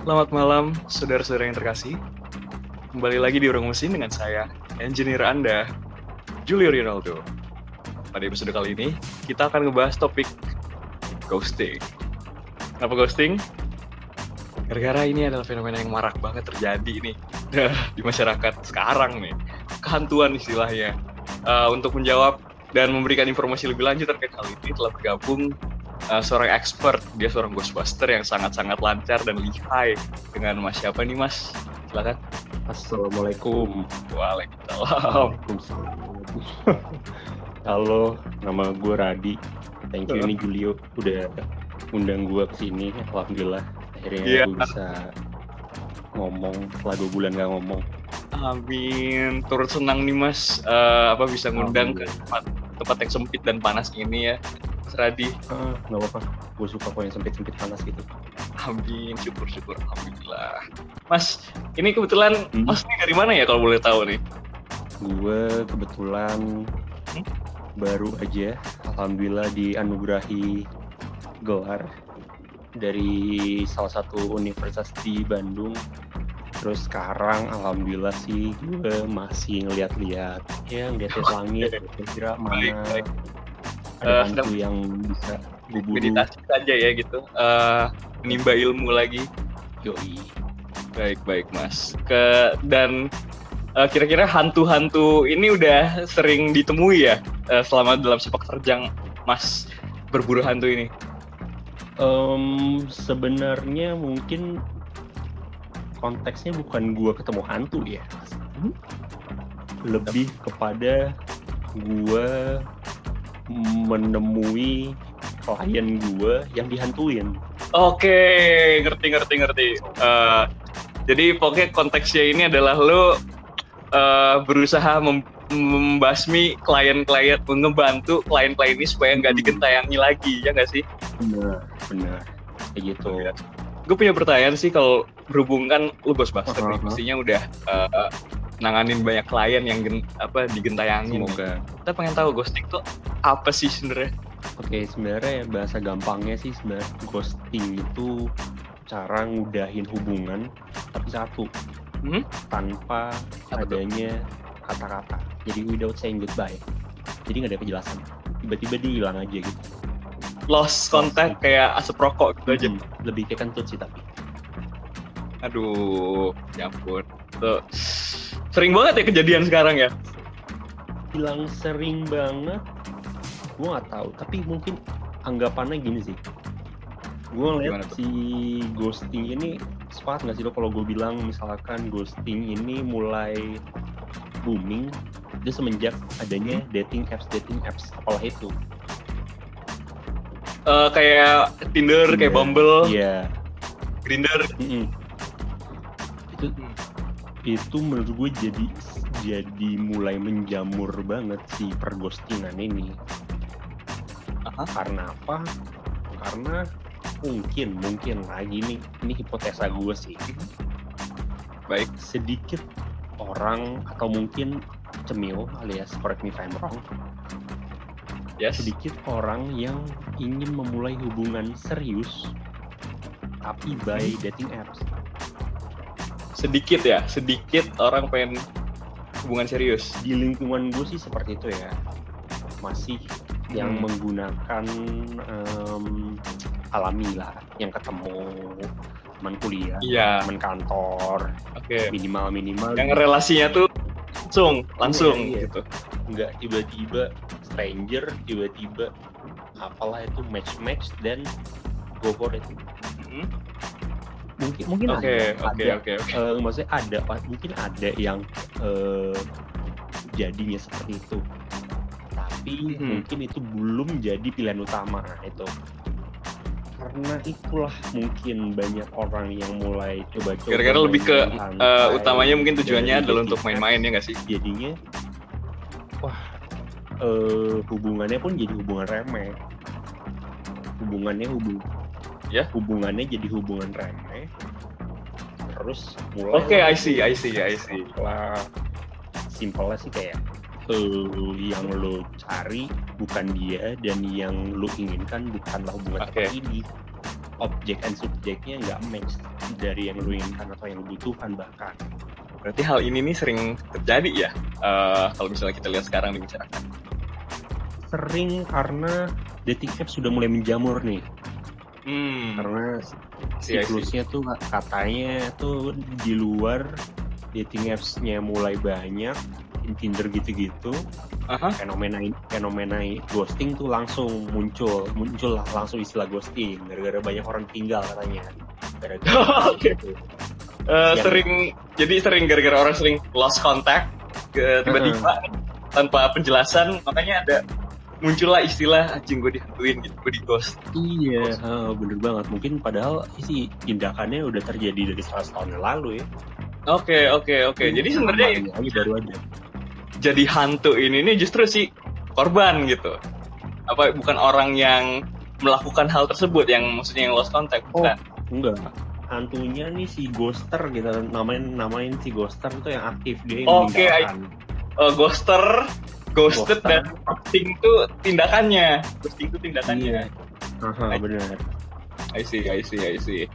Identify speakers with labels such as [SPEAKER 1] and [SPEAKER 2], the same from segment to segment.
[SPEAKER 1] Selamat malam, saudara-saudara yang terkasih. Kembali lagi di Urung Mesin dengan saya, engineer Anda, Julio Rinaldo. Pada episode kali ini, kita akan ngebahas topik ghosting. Kenapa ghosting? Gara-gara ini adalah fenomena yang marak banget terjadi nih di masyarakat sekarang nih. Kehantuan istilahnya. Uh, untuk menjawab dan memberikan informasi lebih lanjut terkait hal ini telah bergabung uh, seorang expert dia seorang ghostbuster yang sangat-sangat lancar dan lihai dengan mas siapa nih mas? Silakan.
[SPEAKER 2] Assalamualaikum.
[SPEAKER 1] Waalaikumsalam.
[SPEAKER 2] Halo nama gue Radi. Thank you ini Julio. Udah undang gue ke sini alhamdulillah. Akhirnya yeah. gue bisa ngomong setelah dua bulan gak ngomong.
[SPEAKER 1] Amin. Turut senang nih Mas. Uh, apa bisa ngundang ke tempat tempat yang sempit dan panas ini ya. Mas Radi.
[SPEAKER 2] Uh, gak apa-apa. Gue suka kok yang sempit-sempit panas gitu.
[SPEAKER 1] Amin. Syukur-syukur. Alhamdulillah. Mas, ini kebetulan hmm? Mas ini dari mana ya kalau boleh tahu nih?
[SPEAKER 2] Gue kebetulan hmm? baru aja alhamdulillah dianugerahi gelar dari salah satu universitas di Bandung terus sekarang alhamdulillah sih gue masih ngeliat-liat ya ngeliat langit kira-kira mana baik, baik. Ada uh, hantu yang bisa
[SPEAKER 1] buru meditasi saja ya gitu. Uh, menimba ilmu lagi.
[SPEAKER 2] Yoi.
[SPEAKER 1] Baik baik mas. Ke dan uh, kira-kira hantu-hantu ini udah sering ditemui ya uh, selama dalam sepak terjang mas berburu hantu ini?
[SPEAKER 2] Um, sebenarnya mungkin konteksnya bukan gue ketemu hantu ya. Hmm? lebih kepada gue menemui klien gue yang dihantuin.
[SPEAKER 1] Oke ngerti ngerti ngerti. Uh, jadi pokoknya konteksnya ini adalah lo uh, berusaha mem membasmi klien-klien ngebantu klien-klien ini supaya nggak hmm. digentayangi lagi ya nggak sih?
[SPEAKER 2] Benar benar. Kayak gitu.
[SPEAKER 1] Gue punya pertanyaan sih kalau berhubungan lu Ghostbuster uh -huh. nih mestinya udah uh, nanganin banyak klien yang gen, apa digentayangin. Semoga. Kita pengen tahu ghosting tuh apa sih sebenarnya?
[SPEAKER 2] Oke, sebenarnya bahasa gampangnya sih sebenarnya ghosting itu cara ngudahin hubungan tapi satu hmm? tanpa apa adanya kata-kata. Jadi without saying goodbye. Jadi nggak ada penjelasan. Tiba-tiba dia hilang aja gitu
[SPEAKER 1] lost contact kayak asap rokok gitu aja. Hmm,
[SPEAKER 2] lebih kayak kentut sih tapi.
[SPEAKER 1] Aduh, ya ampun. Tuh. Sering banget ya kejadian sekarang ya?
[SPEAKER 2] Bilang sering banget, gue nggak tahu. Tapi mungkin anggapannya gini sih. Gue ngeliat si ghosting ini sepakat nggak sih lo kalau gue bilang misalkan ghosting ini mulai booming itu semenjak adanya dating apps dating apps apalah itu
[SPEAKER 1] uh, kayak Tinder, Tinder, kayak Bumble,
[SPEAKER 2] iya.
[SPEAKER 1] Grinder.
[SPEAKER 2] Mm -hmm. Itu itu menurut gue jadi jadi mulai menjamur banget si perghostingan ini. Aha. Karena apa? Karena mungkin mungkin lagi nih ini hipotesa gue sih. Baik sedikit orang atau mungkin cemil alias correct me if I'm wrong yes. sedikit orang yang ingin memulai hubungan serius tapi by dating apps.
[SPEAKER 1] Sedikit ya, sedikit orang pengen hubungan serius.
[SPEAKER 2] Di lingkungan gue sih seperti itu ya, masih hmm. yang menggunakan um, alami lah, yang ketemu teman kuliah,
[SPEAKER 1] iya.
[SPEAKER 2] teman kantor,
[SPEAKER 1] okay.
[SPEAKER 2] minimal minimal.
[SPEAKER 1] Yang relasinya tuh langsung, langsung iya, iya. gitu.
[SPEAKER 2] Enggak tiba-tiba stranger tiba-tiba apalah itu match match dan go for it hmm? Mungkin mungkin
[SPEAKER 1] okay, ada okay, ada. okay, okay.
[SPEAKER 2] Uh, maksudnya ada mungkin ada yang uh, jadinya seperti itu. Tapi hmm. mungkin itu belum jadi pilihan utama itu. Karena itulah mungkin banyak orang yang mulai coba-coba
[SPEAKER 1] kira-kira lebih ke uh, utamanya mungkin tujuannya adalah untuk main-main ya nggak sih?
[SPEAKER 2] jadinya wah uh, hubungannya pun jadi hubungan remeh. Hubungannya hubung
[SPEAKER 1] ya?
[SPEAKER 2] hubungannya jadi hubungan remeh terus mulai
[SPEAKER 1] oke okay, I see I see I see.
[SPEAKER 2] Lah simpelnya sih kayak uh, yang lo cari bukan dia dan yang lo inginkan bukanlah hubungan okay. seperti ini. Objek and subjeknya nggak match dari yang lu inginkan atau yang lu butuhkan bahkan.
[SPEAKER 1] Berarti hal ini nih sering terjadi ya uh, kalau misalnya kita lihat sekarang di masyarakat?
[SPEAKER 2] Sering karena dating apps sudah mulai menjamur nih
[SPEAKER 1] hmm.
[SPEAKER 2] karena siklusnya tuh katanya tuh di luar dating apps-nya mulai banyak Tinder gitu-gitu uh-huh. fenomena fenomena ghosting tuh langsung muncul muncul lah langsung istilah ghosting gara-gara banyak orang tinggal katanya gara-gara
[SPEAKER 1] okay. gitu. uh, sering jadi sering gara-gara orang sering lost contact tiba-tiba uh-huh. tanpa penjelasan makanya ada muncullah istilah anjing gue dihantuin gitu gue di ghost
[SPEAKER 2] iya uh, bener banget mungkin padahal sih tindakannya udah terjadi dari 100 tahun yang lalu ya
[SPEAKER 1] Oke okay, oke okay, oke. Okay. Jadi sebenarnya
[SPEAKER 2] ini baru aja.
[SPEAKER 1] Jadi hantu ini nih justru si korban gitu. Apa bukan orang yang melakukan hal tersebut yang maksudnya yang lost contact
[SPEAKER 2] oh, bukan? enggak. Hantunya nih si ghoster gitu namain namain si ghoster itu yang aktif dia yang
[SPEAKER 1] Oke, okay, uh, ghoster, ghosted dan ghosting itu tindakannya. Ghosting itu tindakannya.
[SPEAKER 2] Iya. Aha, benar.
[SPEAKER 1] I see, I see, I see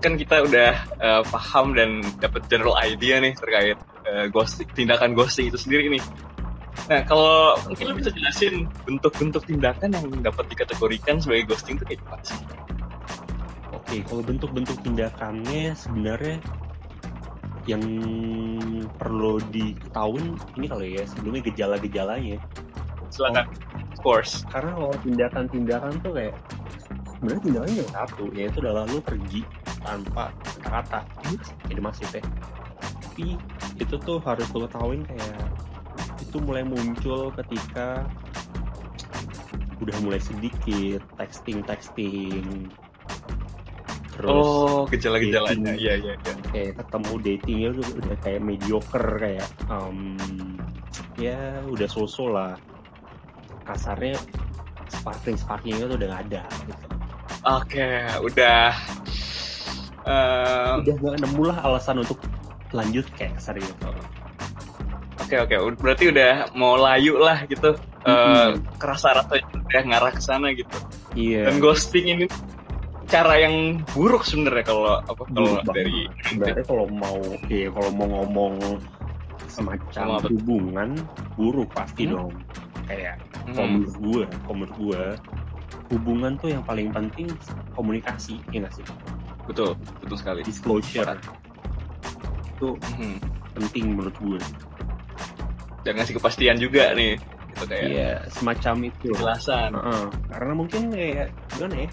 [SPEAKER 1] kan kita udah uh, paham dan dapat general idea nih terkait uh, ghosting, tindakan ghosting itu sendiri nih. Nah, kalau mungkin lo bisa jelasin bentuk-bentuk tindakan yang dapat dikategorikan sebagai ghosting itu kayak gimana sih?
[SPEAKER 2] Oke, kalau bentuk-bentuk tindakannya sebenarnya yang perlu diketahui ini kalau ya sebelumnya gejala-gejalanya.
[SPEAKER 1] Silakan. Oh, of course.
[SPEAKER 2] Karena kalau tindakan-tindakan tuh kayak sebenarnya tindakannya yang satu yaitu adalah lu pergi tanpa kata-kata jadi masif ya tapi itu tuh harus lo tahuin kayak itu mulai muncul ketika udah mulai sedikit texting texting
[SPEAKER 1] terus oh gejala-gejalanya iya iya iya
[SPEAKER 2] kayak ketemu datingnya udah, udah kayak mediocre kayak um, ya udah sosok lah kasarnya sparkling sparklingnya tuh udah gak ada gitu
[SPEAKER 1] Oke, udah
[SPEAKER 2] uh, udah gak nemu lah alasan untuk lanjut kayak serius.
[SPEAKER 1] Oke oke, berarti udah mau layu lah gitu. Mm -hmm. uh, kerasa rasanya udah ngarah ke sana gitu.
[SPEAKER 2] Iya.
[SPEAKER 1] Dan ghosting ini cara yang buruk sebenarnya kalau apa kalau dari
[SPEAKER 2] sebenarnya kalau mau ya kalau mau ngomong semacam hubungan buruk pasti hmm? dong. Kayak hmm. kalau menurut gue kalau menurut gue hubungan tuh yang paling penting komunikasi ya nggak sih?
[SPEAKER 1] Betul betul sekali.
[SPEAKER 2] Disclosure. Itu hmm. penting menurut gue
[SPEAKER 1] dan ngasih kepastian juga nih. Gitu kayak
[SPEAKER 2] iya semacam itu.
[SPEAKER 1] Kejelasan. Uh
[SPEAKER 2] -uh. karena mungkin kayak gimana ya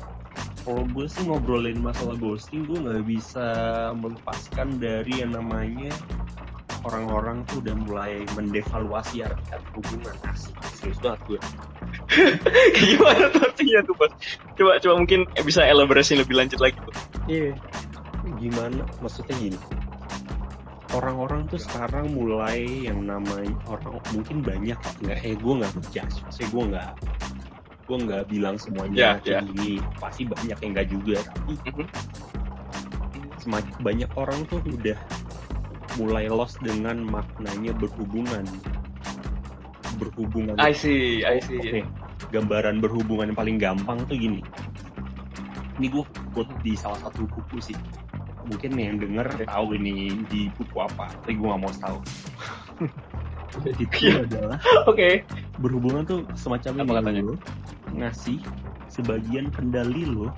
[SPEAKER 2] kalau gue sih ngobrolin masalah ghosting gue nggak bisa melepaskan dari yang namanya orang-orang tuh udah mulai mendevaluasi arti hubungan. Asik serius banget gue
[SPEAKER 1] gimana tuh artinya tuh bos? Coba coba mungkin bisa elaborasi lebih lanjut lagi tuh
[SPEAKER 2] iya. Gimana? Maksudnya gini. Orang-orang tuh sekarang mulai yang namanya orang mungkin banyak nggak eh gue nggak ngejudge saya gue nggak gue nggak bilang semuanya yeah, yeah. ini pasti banyak yang nggak juga tapi mm -hmm. semakin banyak orang tuh udah mulai lost dengan maknanya berhubungan berhubungan
[SPEAKER 1] I see I see
[SPEAKER 2] okay. gambaran berhubungan yang paling gampang tuh gini ini gue quote di salah satu buku sih mungkin yang denger tahu ini di buku apa tapi gue gak mau tahu itu iya. adalah
[SPEAKER 1] oke okay.
[SPEAKER 2] berhubungan tuh semacam
[SPEAKER 1] apa katanya
[SPEAKER 2] lo ngasih sebagian kendali lo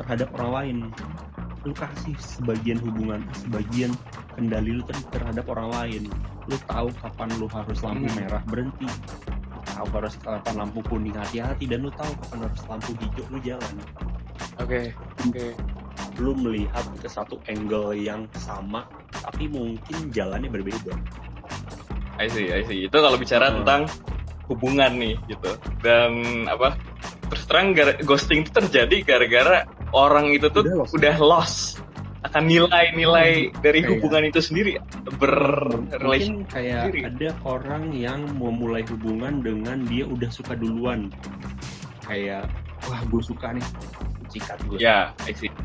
[SPEAKER 2] terhadap orang lain lu kasih sebagian hubungan sebagian kendali lu terhadap orang lain lu tahu kapan lu harus lampu hmm. merah berhenti tahu harus kapan lampu kuning hati-hati dan lu tahu kapan harus lampu hijau lu jalan
[SPEAKER 1] oke okay. oke okay.
[SPEAKER 2] lu melihat ke satu angle yang sama tapi mungkin jalannya berbeda
[SPEAKER 1] I see I see itu kalau bicara hmm. tentang hubungan nih gitu. Dan apa terus terang ghosting itu terjadi gara-gara orang itu tuh udah lost, udah lost. Akan nilai-nilai hmm, dari hubungan itu sendiri berrelasi
[SPEAKER 2] kayak sendiri. ada orang yang memulai hubungan dengan dia udah suka duluan. Kayak wah gue suka nih. Cikat gue
[SPEAKER 1] ya yeah, I see.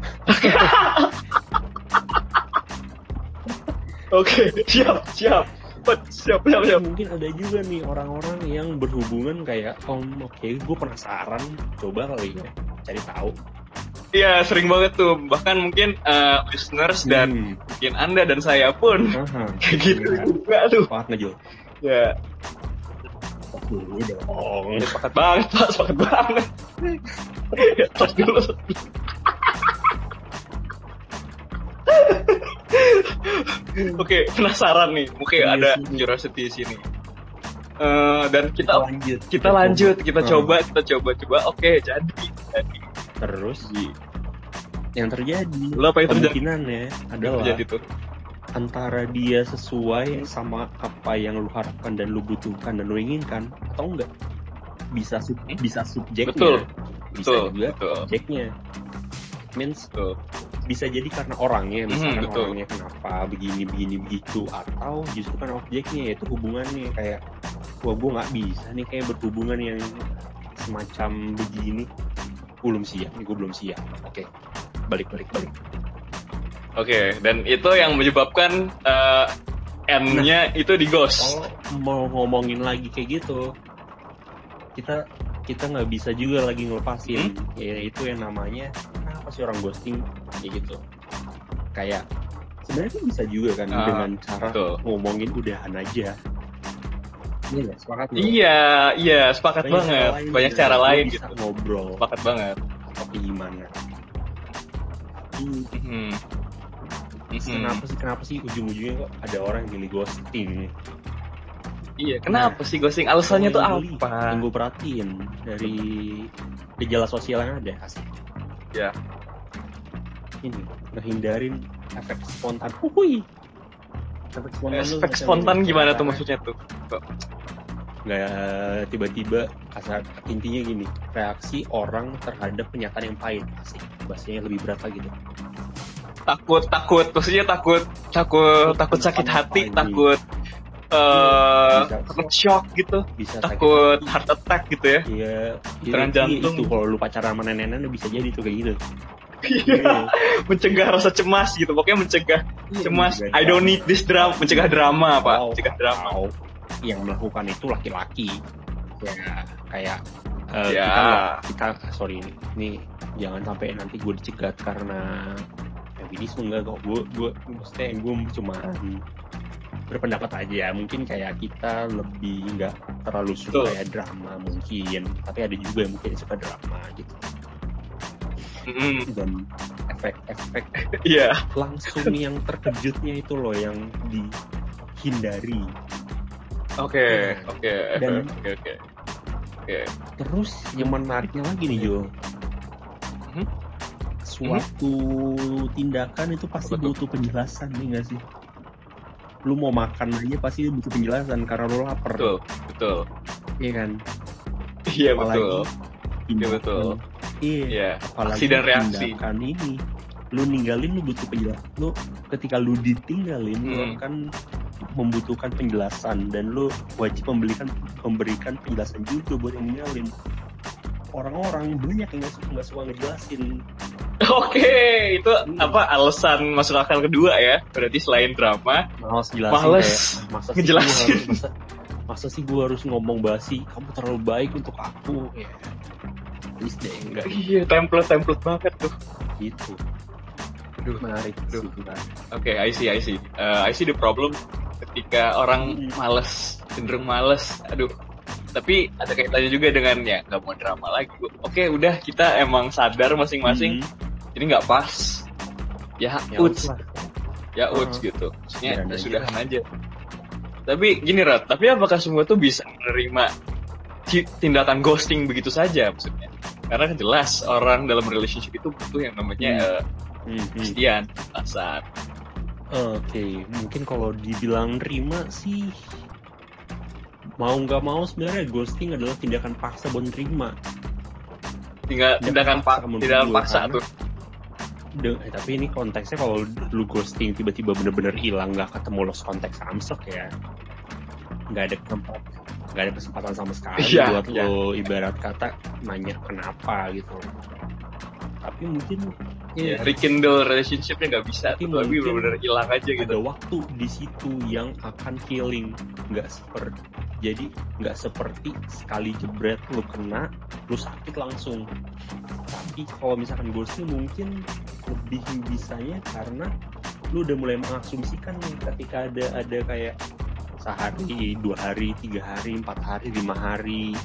[SPEAKER 1] Oke, okay, siap, siap. Siap, siap, siap.
[SPEAKER 2] Mungkin ada juga nih orang-orang yang berhubungan kayak, oh, oke, okay, gue penasaran, coba kali ya, cari tahu.
[SPEAKER 1] Iya sering banget tuh. Bahkan mungkin uh, listeners dan
[SPEAKER 2] Hmm.
[SPEAKER 1] mungkin anda dan saya pun kayak gitu
[SPEAKER 2] Iya.
[SPEAKER 1] juga tuh.
[SPEAKER 2] Sepakat nggak
[SPEAKER 1] ya.
[SPEAKER 2] Dulu dong.
[SPEAKER 1] ya, sepakat banget pak. Sepakat banget. Ya, tos dulu Oke, penasaran nih. Mungkin
[SPEAKER 2] Iya
[SPEAKER 1] ada curiosity di sini. Eh, dan kita
[SPEAKER 2] lanjut.
[SPEAKER 1] kita lanjut, kita
[SPEAKER 2] Hmm.
[SPEAKER 1] coba, kita coba, coba. Oke, jadi, jadi.
[SPEAKER 2] Terus yang terjadi
[SPEAKER 1] Lo apa yang terjadi?
[SPEAKER 2] kemungkinannya
[SPEAKER 1] Apa
[SPEAKER 2] adalah
[SPEAKER 1] terjadi tuh?
[SPEAKER 2] antara dia sesuai sama apa yang lu harapkan dan lu butuhkan dan lu inginkan atau enggak bisa sub,
[SPEAKER 1] Hmm?
[SPEAKER 2] bisa subjeknya
[SPEAKER 1] Betul,
[SPEAKER 2] bisa
[SPEAKER 1] betul,
[SPEAKER 2] juga
[SPEAKER 1] betul,
[SPEAKER 2] objeknya means
[SPEAKER 1] betul.
[SPEAKER 2] Bisa jadi karena orangnya misalkan
[SPEAKER 1] Mhm, betul.
[SPEAKER 2] orangnya kenapa begini begini begitu atau justru kan objeknya yaitu hubungannya kayak wah gue nggak bisa nih kayak berhubungan yang semacam begini. Gue belum siap nih gue belum siap. Oke balik balik balik.
[SPEAKER 1] Oke, dan itu yang menyebabkan eh, N-nya itu di ghost.
[SPEAKER 2] kalau mau ngomongin lagi kayak gitu kita kita nggak bisa juga lagi ngelepasin. Ya itu yang namanya kenapa sih orang ghosting kayak gitu kayak sebenarnya kan bisa juga kan
[SPEAKER 1] Ah,
[SPEAKER 2] dengan cara
[SPEAKER 1] betul.
[SPEAKER 2] ngomongin udahan aja iya sepakat?
[SPEAKER 1] Iya, iya, sepakat
[SPEAKER 2] Banyak cara
[SPEAKER 1] banget.
[SPEAKER 2] lain
[SPEAKER 1] Banyak cara lain
[SPEAKER 2] bisa
[SPEAKER 1] gitu.
[SPEAKER 2] ngobrol
[SPEAKER 1] Sepakat banget.
[SPEAKER 2] tapi gimana Hmm,
[SPEAKER 1] Mhm. Mhm.
[SPEAKER 2] kenapa sih kenapa sih ujung-ujungnya kok ada orang yang milih ghosting
[SPEAKER 1] Iya, kenapa sih ghosting? Alasannya tuh apa?
[SPEAKER 2] yang gue perhatiin dari gejala sosial yang ada asik
[SPEAKER 1] Ya.
[SPEAKER 2] Ini ngehindarin efek spontan Hui. efek spontan
[SPEAKER 1] Efek spontan gimana tuh maksudnya tuh?
[SPEAKER 2] nggak tiba-tiba kasar intinya gini reaksi orang terhadap kenyataan yang pahit asik bahasanya lebih berat lagi tuh
[SPEAKER 1] Takut, takut. Maksudnya takut, takut, takut sakit hati, takut eh
[SPEAKER 2] Bisa.
[SPEAKER 1] takut shock gitu,
[SPEAKER 2] bisa
[SPEAKER 1] takut
[SPEAKER 2] sakit
[SPEAKER 1] heart attack gitu ya.
[SPEAKER 2] iya
[SPEAKER 1] Serangan
[SPEAKER 2] iya,
[SPEAKER 1] jantung.
[SPEAKER 2] itu kalau lu pacaran sama nenek-nenek bisa jadi tuh kayak gitu
[SPEAKER 1] Iya, mencegah rasa cemas gitu. Pokoknya mencegah
[SPEAKER 2] Iya,
[SPEAKER 1] cemas. I don't need this drama. Mencegah drama, Pak.
[SPEAKER 2] Wow,
[SPEAKER 1] Mencegah drama.
[SPEAKER 2] wow. yang melakukan itu laki-laki ya kayak eh,
[SPEAKER 1] Ya.
[SPEAKER 2] kita kita sorry ini ini jangan sampai nanti gue dicegat karena feminisme enggak kok gue gue maksudnya gue cuma berpendapat aja mungkin kayak kita lebih nggak terlalu suka ya drama mungkin tapi ada juga yang mungkin suka drama gitu
[SPEAKER 1] Mm-mm.
[SPEAKER 2] dan efek-efek
[SPEAKER 1] Iya.
[SPEAKER 2] langsung yang terkejutnya itu loh yang dihindari
[SPEAKER 1] Oke, oke,
[SPEAKER 2] Dan-
[SPEAKER 1] oke, oke. Oke.
[SPEAKER 2] Terus yang menariknya lagi nih Jo,
[SPEAKER 1] Mhm.
[SPEAKER 2] suatu tindakan itu pasti
[SPEAKER 1] tuh?
[SPEAKER 2] butuh penjelasan nih nggak sih? Lu mau makan aja pasti butuh penjelasan karena lu lapar,
[SPEAKER 1] Betul, betul.
[SPEAKER 2] iya kan?
[SPEAKER 1] Iya,
[SPEAKER 2] Apalagi
[SPEAKER 1] betul.
[SPEAKER 2] Tindakan-
[SPEAKER 1] betul.
[SPEAKER 2] Iya.
[SPEAKER 1] Iya.
[SPEAKER 2] Apalagi
[SPEAKER 1] Aksi dan reaksi.
[SPEAKER 2] tindakan ini, lu ninggalin lu butuh penjelasan. Lu ketika lu ditinggalin, lu
[SPEAKER 1] Hmm.
[SPEAKER 2] akan membutuhkan penjelasan dan lu wajib memberikan memberikan penjelasan juga buat yang ninggalin. Orang-orang banyak yang nggak suka nggak suka ngejelasin.
[SPEAKER 1] Oke, itu
[SPEAKER 2] Hmm.
[SPEAKER 1] apa alasan masuk akal kedua ya? Berarti selain drama,
[SPEAKER 2] Males jelasin
[SPEAKER 1] Males
[SPEAKER 2] kayak, masa sih
[SPEAKER 1] ngejelasin.
[SPEAKER 2] gua harus, masa, masa sih gue harus ngomong basi kamu terlalu baik untuk aku ya please deh enggak
[SPEAKER 1] iya template-template banget tuh.
[SPEAKER 2] gitu
[SPEAKER 1] Aduh.
[SPEAKER 2] menarik
[SPEAKER 1] Aduh.
[SPEAKER 2] kan.
[SPEAKER 1] Oke, I see, I see. Uh, I see the problem ketika orang
[SPEAKER 2] Hmm.
[SPEAKER 1] males, cenderung males. Aduh. Tapi ada kaitannya juga dengan ya nggak mau drama lagi. Oke, udah kita emang sadar masing-masing.
[SPEAKER 2] Hmm.
[SPEAKER 1] Ini nggak pas. Ya,
[SPEAKER 2] Ya
[SPEAKER 1] uts, ya uts gitu. Maksudnya ya
[SPEAKER 2] aja.
[SPEAKER 1] sudahan aja. Tapi gini Rat, tapi apakah semua tuh bisa menerima tindakan ghosting begitu saja maksudnya? Karena kan jelas orang dalam relationship itu butuh yang namanya
[SPEAKER 2] Hmm.
[SPEAKER 1] eh,
[SPEAKER 2] Hmm, hmm.
[SPEAKER 1] kepastian, perasaan.
[SPEAKER 2] Oke, mungkin kalau dibilang terima sih mau nggak mau sebenarnya ghosting adalah tindakan paksa buat terima.
[SPEAKER 1] tinggal tindakan pak
[SPEAKER 2] menurut
[SPEAKER 1] tindakan
[SPEAKER 2] gue,
[SPEAKER 1] paksa tuh
[SPEAKER 2] De- eh, tapi ini konteksnya kalau lu ghosting tiba-tiba bener-bener hilang nggak ketemu lost konteks samsek ya nggak ada tempat nggak ada kesempatan sama sekali
[SPEAKER 1] Iya,
[SPEAKER 2] buat
[SPEAKER 1] iya.
[SPEAKER 2] lo ibarat kata nanya kenapa gitu. Tapi mungkin
[SPEAKER 1] ya, rekindle relationshipnya nggak bisa.
[SPEAKER 2] Tapi
[SPEAKER 1] tapi
[SPEAKER 2] mungkin
[SPEAKER 1] benar-benar hilang aja
[SPEAKER 2] ada
[SPEAKER 1] gitu
[SPEAKER 2] waktu di situ yang akan healing nggak seperti jadi nggak seperti sekali jebret lu kena lu sakit langsung. Tapi kalau misalkan ghosting mungkin lebih bisanya karena lu udah mulai mengasumsikan nih ketika ada ada kayak sehari dua hari tiga hari empat hari lima hari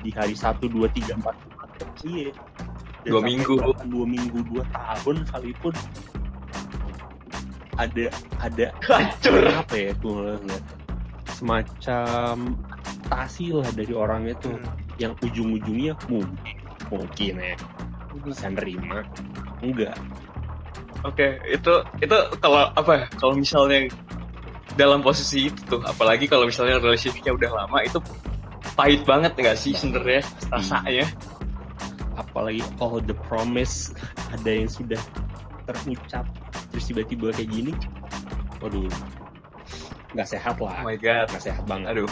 [SPEAKER 2] di hari satu dua tiga empat empat iya Dan
[SPEAKER 1] Dua
[SPEAKER 2] sampai
[SPEAKER 1] minggu.
[SPEAKER 2] bahkan dua minggu dua tahun sekalipun ada ada
[SPEAKER 1] hancur.
[SPEAKER 2] apa ya gue ngeliat semacam tasi lah dari orang itu yang ujung-ujungnya mungkin mungkin ya. Bisa nerima enggak.
[SPEAKER 1] Oke, itu itu kalau apa? ya, Kalau misalnya dalam posisi itu tuh, apalagi kalau misalnya relationshipnya udah lama, itu pahit banget nggak sih sebenarnya? Rasanya?
[SPEAKER 2] apalagi all the promise ada yang sudah terucap terus tiba-tiba kayak gini waduh nggak sehat
[SPEAKER 1] Oh
[SPEAKER 2] lah
[SPEAKER 1] my god,
[SPEAKER 2] nggak sehat banget.
[SPEAKER 1] Aduh,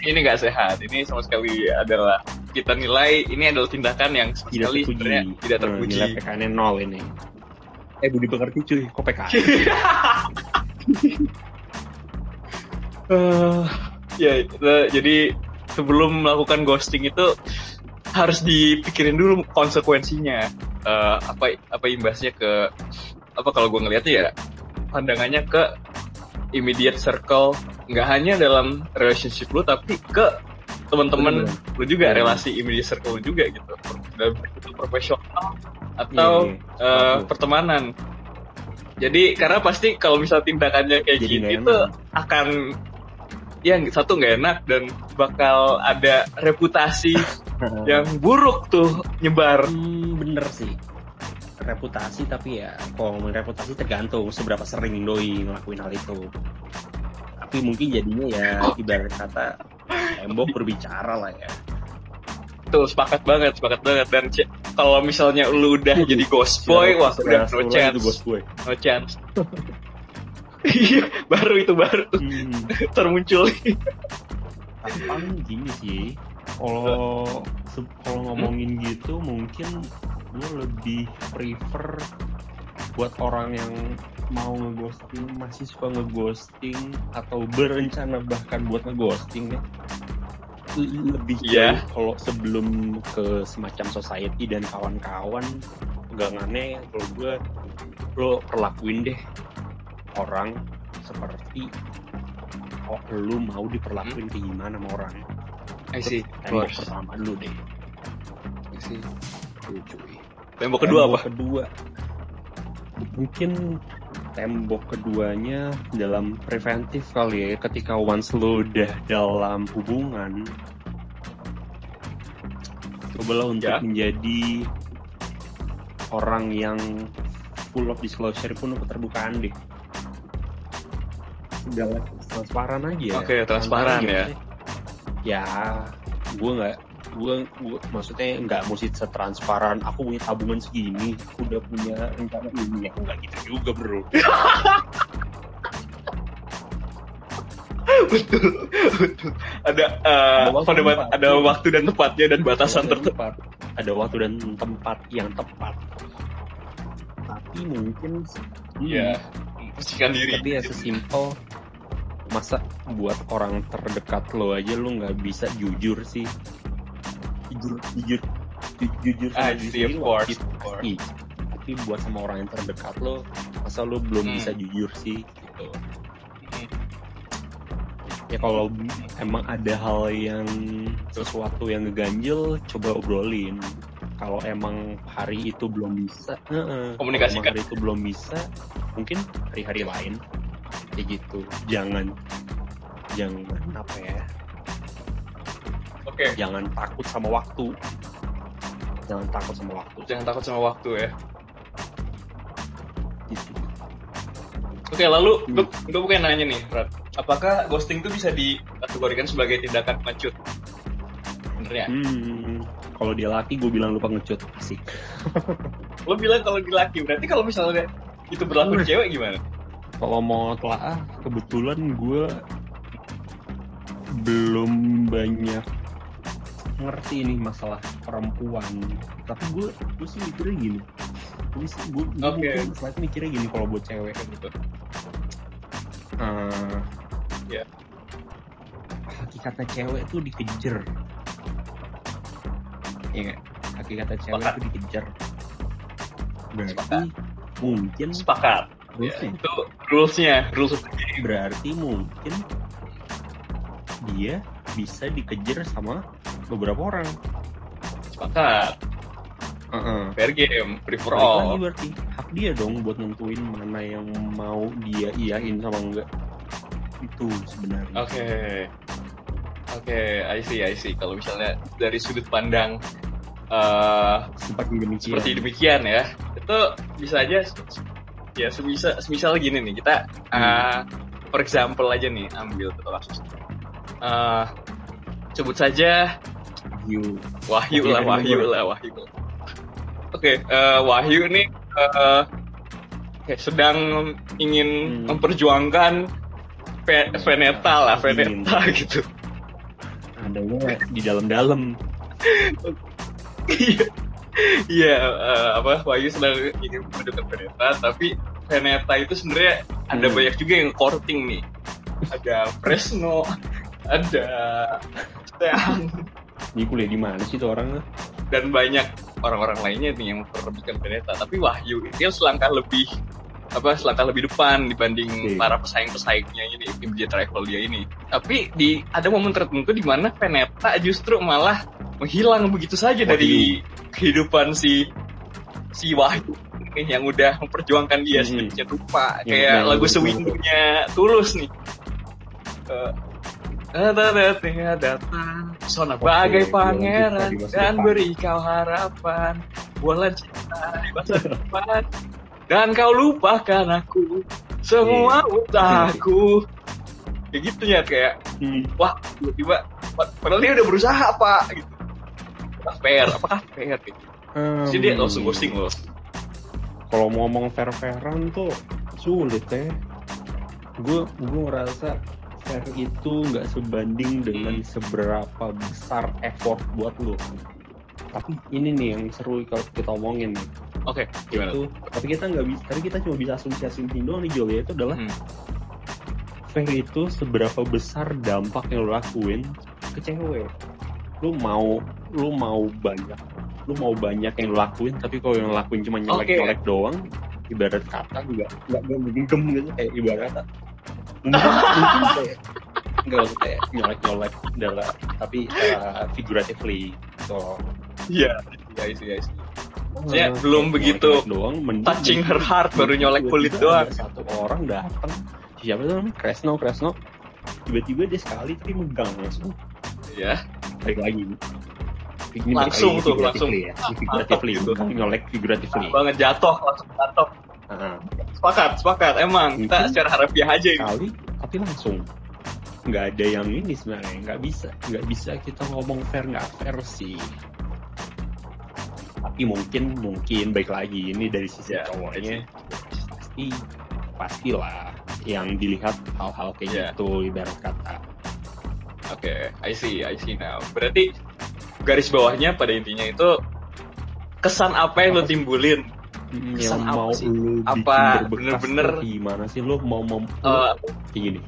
[SPEAKER 1] ini nggak sehat. Ini sama sekali adalah kita nilai ini adalah tindakan yang sama
[SPEAKER 2] tidak
[SPEAKER 1] sekali
[SPEAKER 2] terpuji.
[SPEAKER 1] sebenarnya tidak terpuji.
[SPEAKER 2] nilai PKN nol ini. Eh budi pekerti cuy. Kok PKN
[SPEAKER 1] Eh, ya, itu- jadi sebelum melakukan ghosting itu harus dipikirin dulu konsekuensinya. Eh, apa apa imbasnya ke apa kalau gue ngeliatnya ya pandangannya ke immediate circle nggak hanya dalam relationship lu tapi ke teman-teman lu juga
[SPEAKER 2] Iya.
[SPEAKER 1] relasi immediate circle lu juga gitu dalam bentuk profesional atau eh,
[SPEAKER 2] Paham.
[SPEAKER 1] pertemanan. Jadi karena pasti kalau misal tindakannya kayak
[SPEAKER 2] Jadi
[SPEAKER 1] gitu itu akan ya satu nggak enak dan bakal ada reputasi yang buruk tuh nyebar.
[SPEAKER 2] Hmm, bener sih. Reputasi tapi ya kalau ngomongin reputasi tergantung seberapa sering doi ngelakuin hal itu. Tapi mungkin jadinya ya ibarat kata tembok berbicara lah ya.
[SPEAKER 1] Tuh sepakat banget, sepakat banget. Dan kalau misalnya lu udah jadi ghost boy, wah udah no chance, no chance. Iya, baru itu baru.
[SPEAKER 2] Hmm,
[SPEAKER 1] termuncul.
[SPEAKER 2] tapi paling gini sih. Kalau kalau ngomongin gitu mungkin gue lebih prefer buat orang yang mau ngeghosting masih suka ngeghosting atau berencana bahkan buat ngeghosting ya. Lebih jauh kalau sebelum ke semacam society dan kawan-kawan pegangannya kalau gue lo perlakuin deh orang seperti oh lu mau diperlakuin kayak gimana sama orang
[SPEAKER 1] I see.
[SPEAKER 2] tembok pertama dulu deh
[SPEAKER 1] I see.
[SPEAKER 2] Tuh, cuy
[SPEAKER 1] Tembok kedua apa?
[SPEAKER 2] Tembok kedua mungkin tembok keduanya dalam preventif kali ya ketika once lo udah dalam hubungan cobalah untuk
[SPEAKER 1] Ya.
[SPEAKER 2] menjadi orang yang full of disclosure pun keterbukaan deh udah transparan aja
[SPEAKER 1] Oke, transparan
[SPEAKER 2] Santai
[SPEAKER 1] ya.
[SPEAKER 2] ya gue nggak gue gue maksudnya nggak mesti setransparan aku punya tabungan segini udah punya rencana ini ya nggak gitu juga bro.
[SPEAKER 1] Betul, betul. Ada eh,
[SPEAKER 2] Ada waktu
[SPEAKER 1] pada ada waktu dan tempatnya dan batasan
[SPEAKER 2] tempat, ada waktu dan tempat yang tepat. Tapi mungkin
[SPEAKER 1] Iya. Pastikan diri.
[SPEAKER 2] tapi ya sesimpel masa buat orang terdekat lo aja lo nggak bisa jujur sih jujur jujur ju- jujur
[SPEAKER 1] Ah,
[SPEAKER 2] sama diri
[SPEAKER 1] see, of course, course.
[SPEAKER 2] tapi buat sama orang yang terdekat lo masa lo belum
[SPEAKER 1] Hmm.
[SPEAKER 2] bisa jujur sih gitu
[SPEAKER 1] Hmm.
[SPEAKER 2] ya kalau emang ada hal yang sesuatu yang ngeganjel coba obrolin kalau emang hari itu belum bisa heeh, kalau
[SPEAKER 1] Komunikasikan.
[SPEAKER 2] hari itu belum bisa mungkin hari-hari lain kayak gitu jangan jangan apa ya
[SPEAKER 1] Oke,
[SPEAKER 2] jangan takut sama waktu jangan takut sama waktu
[SPEAKER 1] jangan takut sama waktu ya.
[SPEAKER 2] gitu.
[SPEAKER 1] Oke, lalu
[SPEAKER 2] Hmm.
[SPEAKER 1] gue gue bukan nanya nih, Rat. Apakah ghosting itu bisa dikategorikan sebagai tindakan pengecut? Bener ya?
[SPEAKER 2] hmm, kalau dia laki gue bilang lupa ngecut asik
[SPEAKER 1] Lo bilang kalau di laki, berarti kalau misalnya itu berlaku di cewek gimana?
[SPEAKER 2] kalau mau telaah kebetulan gue belum banyak ngerti nih masalah perempuan tapi gue gue sih mikirnya gini Gue sih gue
[SPEAKER 1] Oke.
[SPEAKER 2] mungkin mikirnya gini kalau buat cewek kan gitu. Eh,
[SPEAKER 1] Iya.
[SPEAKER 2] Hakikatnya cewek tuh dikejar. Iya nggak? Hakikatnya cewek
[SPEAKER 1] Sepakat.
[SPEAKER 2] tuh dikejar. Berarti
[SPEAKER 1] Sepakat.
[SPEAKER 2] Mungkin
[SPEAKER 1] Sepakat. Ya,
[SPEAKER 2] rulesnya
[SPEAKER 1] itu rulesnya, rules
[SPEAKER 2] berarti mungkin dia bisa dikejar sama beberapa orang.
[SPEAKER 1] sepakat.
[SPEAKER 2] Heeh.
[SPEAKER 1] Fair game, free for
[SPEAKER 2] Balik lagi
[SPEAKER 1] all.
[SPEAKER 2] berarti hak dia dong buat nentuin mana yang mau dia iyain sama enggak. Itu sebenarnya.
[SPEAKER 1] Oke. Oke, I see, I see. Kalau misalnya dari sudut pandang eh
[SPEAKER 2] Seperti demikian.
[SPEAKER 1] seperti demikian ya, itu bisa aja ya sebisa semisal gini nih kita eh, for example aja nih ambil satu kasus. Eh, sebut saja. Wahyu
[SPEAKER 2] Wahyu
[SPEAKER 1] lah, Wahyu lah, Wahyu. Oke, eh, Wahyu nih eh, kayak sedang ingin
[SPEAKER 2] Hmm.
[SPEAKER 1] memperjuangkan Ve- Veneta lah. Veneta gitu.
[SPEAKER 2] Adanya di dalam-dalam.
[SPEAKER 1] Iya, eh, apa Wahyu sedang ingin mendukung Veneta, tapi Veneta itu sebenarnya ada
[SPEAKER 2] Hmm.
[SPEAKER 1] banyak juga yang courting nih. Ada Fresno, ada Stean,
[SPEAKER 2] Ini kuliah di mana sih tuh orang?
[SPEAKER 1] dan banyak orang-orang lainnya nih yang memperebutkan Veneta. Tapi Wahyu dia selangkah lebih apa selangkah lebih depan dibanding
[SPEAKER 2] Oke.
[SPEAKER 1] para pesaing-pesaingnya ini immediate rival dia ini. Tapi di ada momen tertentu di mana Veneta justru malah menghilang begitu saja dari kehidupan si si Wahyu nih yang udah memperjuangkan dia
[SPEAKER 2] Hmm.
[SPEAKER 1] sedemikian rupa
[SPEAKER 2] Yang-
[SPEAKER 1] kayak
[SPEAKER 2] yang
[SPEAKER 1] lagu sewindunya tulus nih. Eh, ada datang datang Sona bagai pangeran dan beri kau harapan bulan cinta di masa depan dan kau lupakan aku semua
[SPEAKER 2] Iya.
[SPEAKER 1] utahku kayak gitu ya kayak
[SPEAKER 2] Hmm.
[SPEAKER 1] wah tiba-tiba padahal dia udah berusaha apa gitu apakah fair apakah fair gitu jadi dia langsung ghosting loh
[SPEAKER 2] Kalau mau ngomong fair-fairan tuh sulit ya. Gue gue ngerasa fair itu nggak sebanding dengan seberapa besar effort buat lo. Tapi ini nih yang seru kalau kita omongin nih.
[SPEAKER 1] Oke gimana?
[SPEAKER 2] Itu, tapi kita nggak bisa, tapi kita cuma bisa asumsi-asumsi doang nih Jo ya itu adalah
[SPEAKER 1] Hmm.
[SPEAKER 2] fair itu seberapa besar dampak yang lo lakuin ke cewek. Lu mau lu mau banyak lu mau banyak yang lo lakuin tapi kalau yang lo lakuin cuma nyolek-nyolek doang ibarat kata juga nggak nggak menggem gitu kayak ibarat kata. Mungkin mungkin kayak nggak usah kayak nyolek-nyolek dalam tapi uh, figuratively so
[SPEAKER 1] iya iya iya iya Maksudnya belum begitu
[SPEAKER 2] doang
[SPEAKER 1] touching her heart baru nyolek kulit doang.
[SPEAKER 2] satu orang datang siapa tuh namanya? Kresno Kresno. Tiba-tiba dia sekali tapi megang langsung.
[SPEAKER 1] Ya
[SPEAKER 2] balik lagi. Ini
[SPEAKER 1] Langsung tuh,
[SPEAKER 2] figuratively ya. Figuratively
[SPEAKER 1] gitu.
[SPEAKER 2] nyolek figuratively.
[SPEAKER 1] Banget jatuh langsung jatuh. Sepakat sepakat emang. Kita secara harafiah aja ini
[SPEAKER 2] sekali tapi langsung. Nggak ada yang ini sebenarnya nggak bisa. Nggak bisa kita ngomong fair nggak fair sih tapi mungkin mungkin baik lagi ini dari sisi
[SPEAKER 1] Ya,
[SPEAKER 2] cowoknya pasti pastilah yang dilihat hal-hal kayak
[SPEAKER 1] Ya.
[SPEAKER 2] gitu ibarat kata
[SPEAKER 1] Oke, I see, I see now. Berarti garis bawahnya pada intinya itu kesan apa yang lo timbulin? Kesan
[SPEAKER 2] yang
[SPEAKER 1] apa
[SPEAKER 2] mau
[SPEAKER 1] sih?
[SPEAKER 2] lu
[SPEAKER 1] Apa
[SPEAKER 2] bikin berbekas
[SPEAKER 1] bener-bener-
[SPEAKER 2] gimana sih lo mau mau
[SPEAKER 1] Eh,
[SPEAKER 2] lo- kayak gini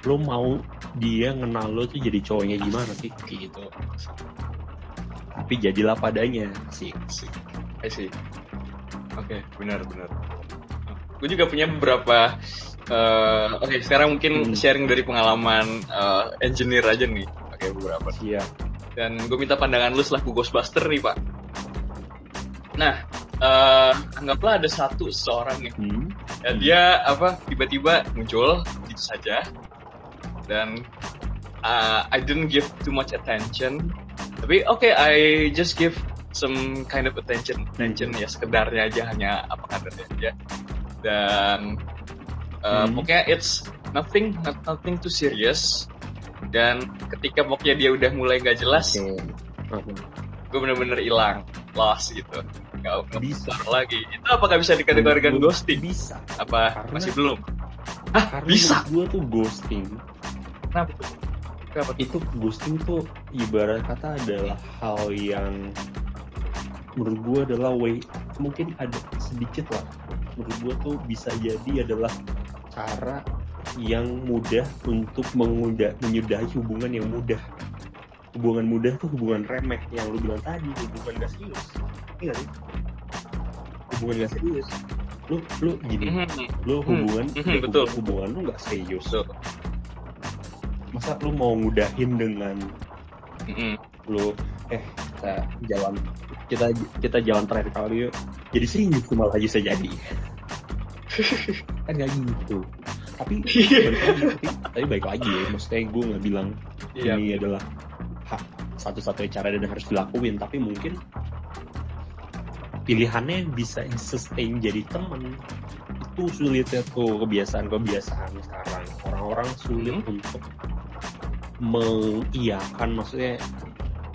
[SPEAKER 2] lo mau dia kenal lo tuh jadi cowoknya gimana sih kayak gitu tapi jadilah padanya sih
[SPEAKER 1] I see. Oke, benar benar. Gue juga punya beberapa. eh, Oke, sekarang mungkin
[SPEAKER 2] Hmm.
[SPEAKER 1] sharing dari pengalaman eh, engineer aja nih. Oke, beberapa.
[SPEAKER 2] Iya.
[SPEAKER 1] Dan gue minta pandangan lu selaku Ghostbuster nih, Pak. Nah, eh, anggaplah ada satu seorang nih
[SPEAKER 2] Hmm.
[SPEAKER 1] ya, dia apa tiba-tiba muncul gitu saja dan uh, I didn't give too much attention tapi oke I just give some kind of attention attention ya sekedarnya aja hanya apa kadarnya aja dan uh,
[SPEAKER 2] Hmm.
[SPEAKER 1] pokoknya it's nothing not, nothing too serious dan ketika pokoknya dia udah mulai nggak jelas
[SPEAKER 2] Oke.
[SPEAKER 1] gue bener-bener hilang lost gitu nggak
[SPEAKER 2] Bisa.
[SPEAKER 1] lagi itu apakah bisa dikategorikan
[SPEAKER 2] Menurut
[SPEAKER 1] ghosting
[SPEAKER 2] Bisa.
[SPEAKER 1] apa
[SPEAKER 2] Karena-
[SPEAKER 1] masih belum Hah,
[SPEAKER 2] Karena
[SPEAKER 1] bisa
[SPEAKER 2] gue tuh ghosting.
[SPEAKER 1] kenapa tuh kenapa?
[SPEAKER 2] Itu ghosting tuh ibarat kata adalah hal yang menurut gue adalah way mungkin ada sedikit lah. Menurut gue tuh bisa jadi adalah cara yang mudah untuk mengudah, menyudahi hubungan yang mudah. Hubungan mudah tuh hubungan remeh yang lu bilang tadi hubungan gak serius. Iya sih? Hubungan gak serius. Lu lu gini mm -hmm. lu hubungan mm -hmm, betul. hubungan lu gak serius. Betul. Masa lu mau ngudahin dengan mm -hmm. lu? Eh kita jalan. Kita kita jalan terakhir kali yuk. Jadi serius malah aja saya jadi. Kan gak gitu. Tapi lagi, tapi, tapi baik lagi ya. Maksudnya gue nggak bilang iya. ini adalah hak satu-satunya cara dan harus dilakuin. Tapi mungkin pilihannya bisa sustain jadi temen itu sulitnya tuh kebiasaan-kebiasaan sekarang. Orang-orang sulit hmm. untuk mengiyakan maksudnya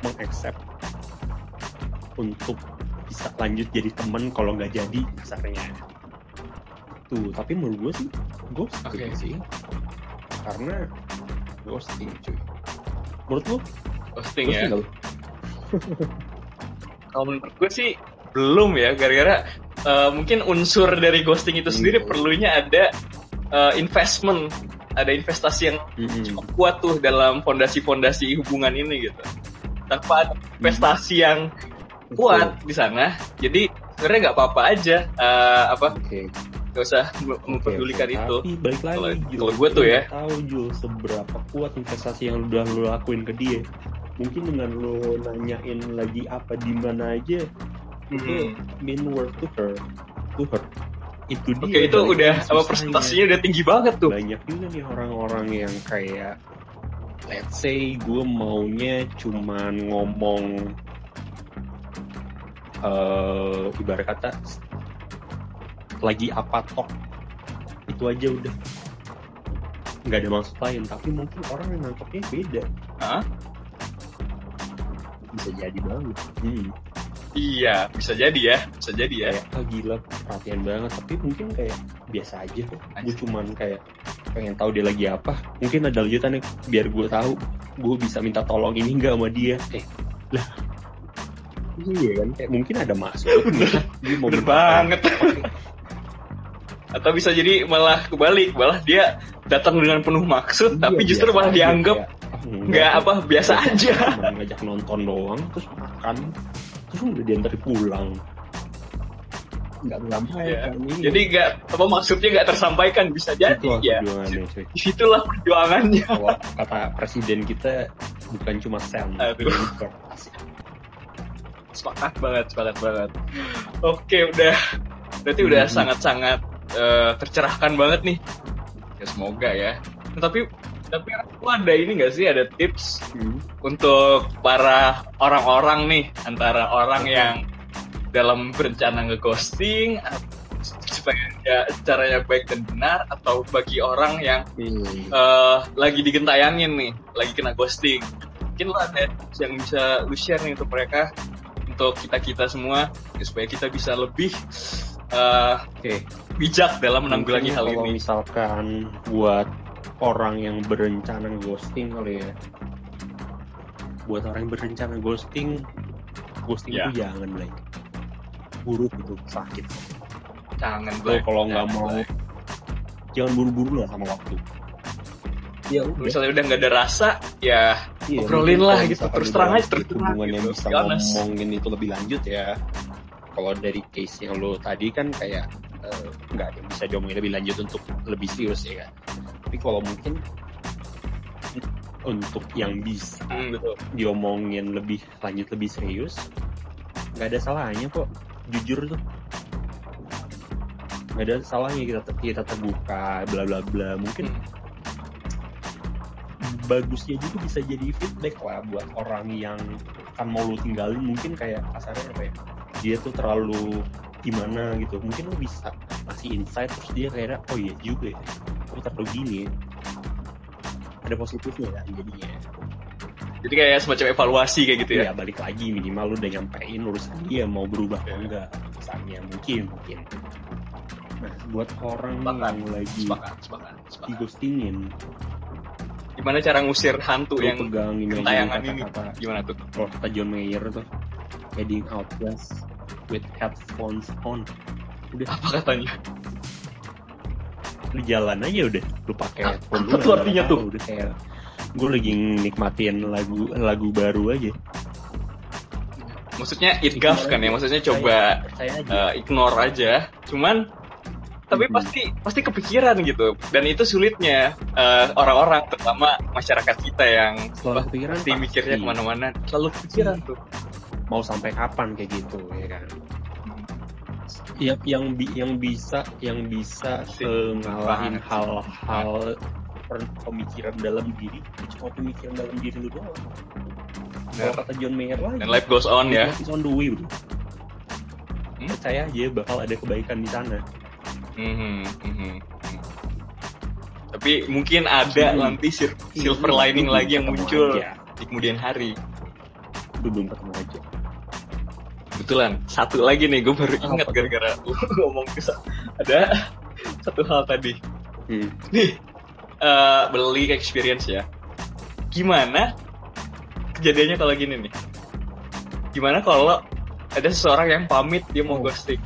[SPEAKER 2] mengaccept untuk bisa lanjut jadi temen kalau nggak jadi kasarnya. Tuh tapi menurut gue sih ghosting okay. sih. karena ghosting cuy. menurut lo
[SPEAKER 1] ghosting, ghosting ya? kalau menurut gue sih belum ya gara-gara uh, mungkin unsur dari ghosting itu sendiri hmm. perlunya ada uh, investment ada investasi yang hmm. cukup kuat tuh dalam fondasi-fondasi hubungan ini gitu tanpa ada investasi yang kuat di sana jadi sebenarnya nggak apa-apa aja uh, apa okay gak usah memperdulikan okay, itu.
[SPEAKER 2] Tapi balik lagi,
[SPEAKER 1] kalau gue tuh ya.
[SPEAKER 2] Tahu Jul seberapa kuat investasi yang udah lo lakuin ke dia. Mungkin dengan lo nanyain lagi apa di mana aja, hmm. Itu mean worth to her, to her.
[SPEAKER 1] Itu dia. Oke, itu udah apa presentasinya udah tinggi banget tuh.
[SPEAKER 2] Banyak juga nih orang-orang yang kayak let's say gue maunya cuman ngomong uh, ibarat kata lagi apa tok itu aja udah nggak ada maksud lain tapi mungkin orang yang nangkepnya beda
[SPEAKER 1] Hah?
[SPEAKER 2] bisa jadi banget hmm.
[SPEAKER 1] Iya bisa jadi ya bisa jadi ya.
[SPEAKER 2] Kayak, oh, gila perhatian banget. Tapi mungkin kayak biasa aja kok. Gue cuman kayak pengen tahu dia lagi apa. Mungkin ada lanjutannya biar gue tahu gue bisa minta tolong ini enggak sama dia. Eh. Lah. Iya kan kayak mungkin ada maksud.
[SPEAKER 1] Bener, dia mau bener banget. Atau bisa jadi malah kebalik malah dia datang dengan penuh maksud iya, tapi justru malah dianggap nggak apa biasa aja.
[SPEAKER 2] ngajak nonton doang terus makan udah diantar pulang. Nggak
[SPEAKER 1] tersampaikan ya. jadi nggak apa maksudnya nggak tersampaikan bisa jadi Itulah ya. di situlah perjuangannya.
[SPEAKER 2] Kata presiden kita bukan cuma sel.
[SPEAKER 1] Sepakat banget sepakat banget. Oke udah. Berarti udah hmm. sangat-sangat uh, tercerahkan banget nih. Ya semoga ya. Tapi tapi aku ada ini gak sih ada tips hmm. untuk para orang-orang nih antara orang yang dalam berencana ngeghosting supaya ya caranya baik dan benar atau bagi orang yang hmm. uh, lagi digentayangin nih lagi kena ghosting mungkin lo ada yang bisa lu share nih untuk mereka untuk kita kita semua ya, supaya kita bisa lebih uh, okay. bijak dalam menanggulangi hal ini.
[SPEAKER 2] misalkan buat orang yang berencana ghosting kali ya, buat orang yang berencana ghosting, ghosting yeah. itu jangan lah, buruk itu sakit.
[SPEAKER 1] Jangan
[SPEAKER 2] Black. Kalau nggak mau, Black. jangan buru-buru lah sama waktu.
[SPEAKER 1] Ya udah. Misalnya udah nggak ada rasa, ya iya, obrolin lah gitu. Terus terang aja terus
[SPEAKER 2] terang. Hubungan gitu. yang bisa ngomongin itu lebih lanjut ya kalau dari case yang lo tadi kan kayak uh, nggak bisa diomongin lebih lanjut untuk lebih serius ya kan tapi kalau mungkin untuk yang bisa hmm, betul. diomongin lebih lanjut lebih serius nggak ada salahnya kok. Jujur tuh. Nggak ada salahnya kita kita terbuka bla bla bla. Mungkin hmm. bagusnya juga bisa jadi feedback lah buat orang yang kan mau lu tinggalin. Mungkin kayak kasarnya apa ya? Dia tuh terlalu gimana gitu. Mungkin lo bisa kasih insight terus dia kayak oh iya juga ya oh terlalu gini ada positifnya kan jadinya.
[SPEAKER 1] Jadi kayak semacam evaluasi kayak gitu ya?
[SPEAKER 2] Ya balik lagi minimal lu udah nyampein urusan dia mau berubah atau enggak. Misalnya mungkin mungkin. Nah buat orang sepakat, yang lagi sepakat, sepakat, sepakat. digostingin.
[SPEAKER 1] Gimana cara ngusir hantu yang
[SPEAKER 2] pegang
[SPEAKER 1] ini ini? Gimana tuh?
[SPEAKER 2] Kalau kata John Mayer tuh heading out guys with headphones on.
[SPEAKER 1] Udah apa katanya
[SPEAKER 2] lu jalan aja udah. Lu pakai
[SPEAKER 1] headphone lu artinya tuh?
[SPEAKER 2] udah. Kayak gue lagi nikmatin lagu lagu baru aja.
[SPEAKER 1] Maksudnya it gaf kan ya? Maksudnya coba aja. Uh, ignore aja. Cuman tapi hmm. pasti pasti kepikiran gitu. Dan itu sulitnya eh, orang-orang terutama masyarakat kita yang
[SPEAKER 2] selalu kepikiran
[SPEAKER 1] pasti mikirnya ke mana-mana. Selalu kepikiran tuh.
[SPEAKER 2] Mau sampai kapan kayak gitu ya kan ya, yang bi yang bisa yang bisa ngalahin hal-hal pemikiran dalam diri cuma pemikiran dalam diri lu doang kalau kata John Mayer lagi
[SPEAKER 1] and life goes on ya
[SPEAKER 2] is on the way bro hmm? percaya aja bakal ada kebaikan di sana
[SPEAKER 1] hmm, hmm, hmm. tapi mungkin ada hmm. nanti silver hmm. lining hmm. lagi yang muncul aja. di kemudian hari
[SPEAKER 2] belum ketemu aja
[SPEAKER 1] kebetulan satu lagi nih gue baru ingat gara-gara ngomong ke ada satu hal tadi. Hmm. nih uh, beli experience ya. Gimana kejadiannya kalau gini nih? Gimana kalau ada seseorang yang pamit dia mau oh. ghosting?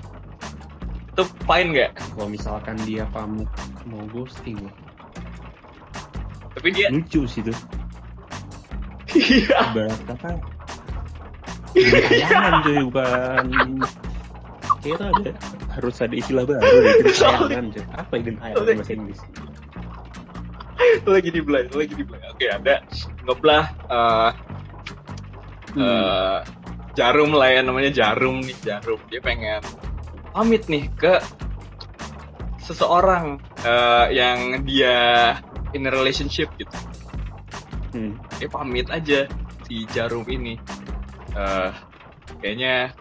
[SPEAKER 1] Itu fine nggak?
[SPEAKER 2] Kalau misalkan dia pamit mau ghosting ya
[SPEAKER 1] tapi dia
[SPEAKER 2] lucu sih tuh. Iya. Kata tayangan cuy bukan. Kira ada harus ada istilah baru deh tayangan cuy. Apa itu tayangan bahasa Inggris?
[SPEAKER 1] Lagi di belai lagi di belai oke ada ngeblah uh, hmm. uh, jarum lah ya namanya jarum nih jarum. Dia pengen pamit nih ke seseorang uh, yang dia in a relationship gitu. Hmm. dia pamit aja si jarum ini uh, kayaknya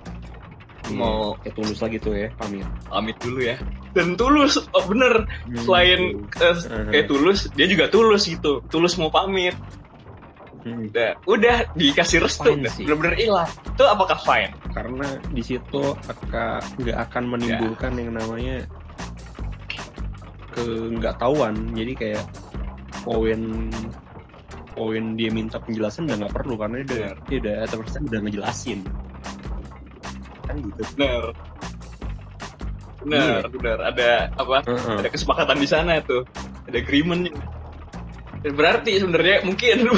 [SPEAKER 2] hmm, mau kayak tulus lagi tuh ya pamit.
[SPEAKER 1] pamit dulu ya. Dan tulus oh bener. Hmm, selain uh, kayak tulus dia juga tulus gitu. Tulus mau pamit. Hmm. udah udah dikasih restu. Bener-bener hilang. Itu apakah fine?
[SPEAKER 2] Karena di situ akan nggak akan menimbulkan ya. yang namanya ke nggak tahuan. Jadi kayak poin poin dia minta penjelasan udah nggak perlu karena dia udah dia udah udah ngejelasin
[SPEAKER 1] kan gitu benar benar iya. benar ada apa uh -huh. ada kesepakatan di sana tuh ada agreement berarti sebenarnya mungkin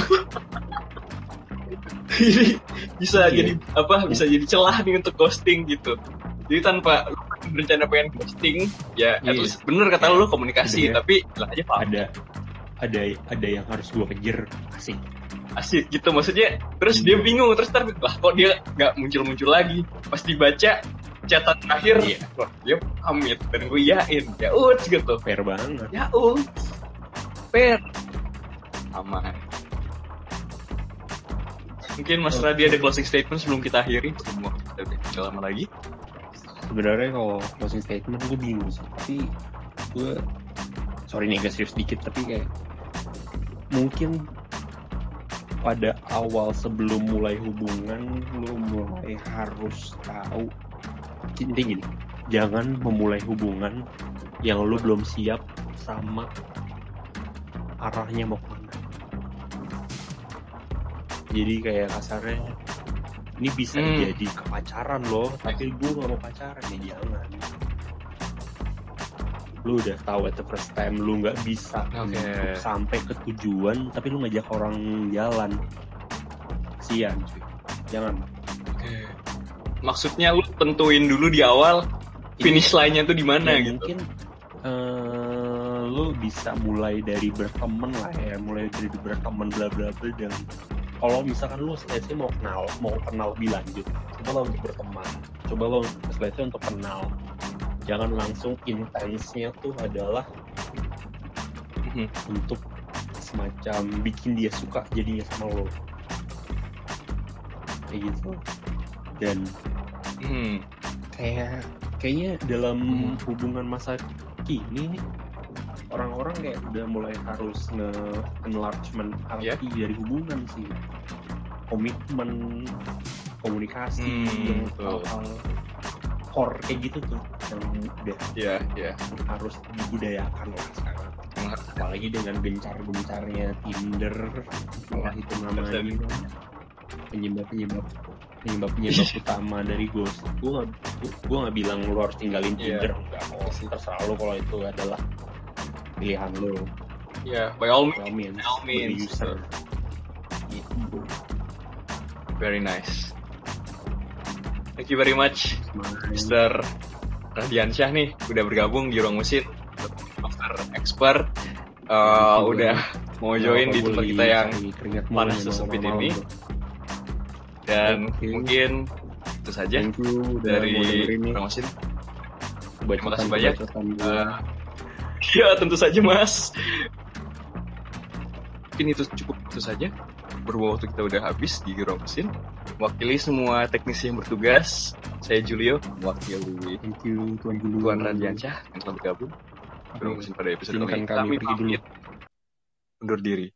[SPEAKER 1] ini bisa iya. jadi apa bisa jadi celah nih untuk ghosting gitu jadi tanpa berencana pengen ghosting ya yeah. at bener kata yeah. lu komunikasi yeah. tapi lah aja
[SPEAKER 2] paham ada ada ada yang harus gue kejar asik.
[SPEAKER 1] Asik gitu. Maksudnya terus dia bingung terus tapi lah kok dia nggak muncul muncul lagi? Pas dibaca catatan terakhir iya. wah dia pamit dan gue yain ya uts gitu.
[SPEAKER 2] Fair banget.
[SPEAKER 1] Ya uts. Fair. Aman mungkin Mas Radi ada closing statement sebelum kita akhiri. Semua kita lama lagi.
[SPEAKER 2] Sebenarnya kalau closing statement gue bingung sih. Tapi gue sorry nih agak serius dikit tapi kayak mungkin pada awal sebelum mulai hubungan lu mulai harus tahu. Intinya gini jangan memulai hubungan yang lu belum siap sama arahnya mau ke mana. Jadi kayak kasarnya ini bisa hmm. jadi kepacaran loh tapi gue gak mau pacaran ya jangan lu udah tahu at the first time lu nggak bisa okay. sampai ke tujuan tapi lu ngajak orang jalan. Cuy. Jangan.
[SPEAKER 1] Okay. maksudnya lu tentuin dulu di awal finish line-nya tuh di mana ya, gitu?
[SPEAKER 2] mungkin uh, lu bisa mulai dari berteman lah ya mulai dari berteman bla bla bla dan kalau misalkan lu selesai mau kenal mau kenal lebih lanjut coba lo untuk berteman coba lo selesai untuk kenal jangan langsung intensnya tuh adalah hmm. untuk semacam bikin dia suka jadinya sama lo kayak gitu dan hmm. kayak kayaknya dalam hmm. hubungan masa kini orang-orang kayak udah mulai harus nge enlargement arti yeah. dari hubungan sih komitmen komunikasi hmm, hal-hal core kayak gitu tuh yang udah
[SPEAKER 1] yeah, yeah.
[SPEAKER 2] harus dibudayakan lah sekarang apalagi dengan gencar-gencarnya Tinder wah itu namanya penyebab penyebab penyebab penyebab utama dari ghost gue gak gue nggak bilang lu harus tinggalin
[SPEAKER 1] Iya.
[SPEAKER 2] Tinder enggak kok terserah lu kalau itu adalah pilihan lu
[SPEAKER 1] Ya, by all
[SPEAKER 2] by all means,
[SPEAKER 1] By all means.
[SPEAKER 2] user gitu
[SPEAKER 1] very nice. Thank you very much. Mr. Radiansyah nih, udah bergabung di Ruang Mesin, Master Expert. Uh,
[SPEAKER 2] you,
[SPEAKER 1] udah mau join
[SPEAKER 2] Kenapa
[SPEAKER 1] di tempat kita yang panas sesempit
[SPEAKER 2] malam-malam,
[SPEAKER 1] ini.
[SPEAKER 2] bro.
[SPEAKER 1] dan
[SPEAKER 2] Oke.
[SPEAKER 1] mungkin itu saja
[SPEAKER 2] Thank you udah
[SPEAKER 1] dari Ruang Mesin.
[SPEAKER 2] bacotan-
[SPEAKER 1] kasih banyak. Uh, ya tentu saja mas. Mungkin itu cukup itu saja. Berhubung waktu kita udah habis di Ruang Mesin. Wakili semua teknisi yang bertugas. Saya Julio, mewakili
[SPEAKER 2] Thank you Tuan Julu.
[SPEAKER 1] Tuan Radiansyah yang telah bergabung. Ruang Mesin pada episode ini.
[SPEAKER 2] kami pergi dulu.
[SPEAKER 1] undur diri.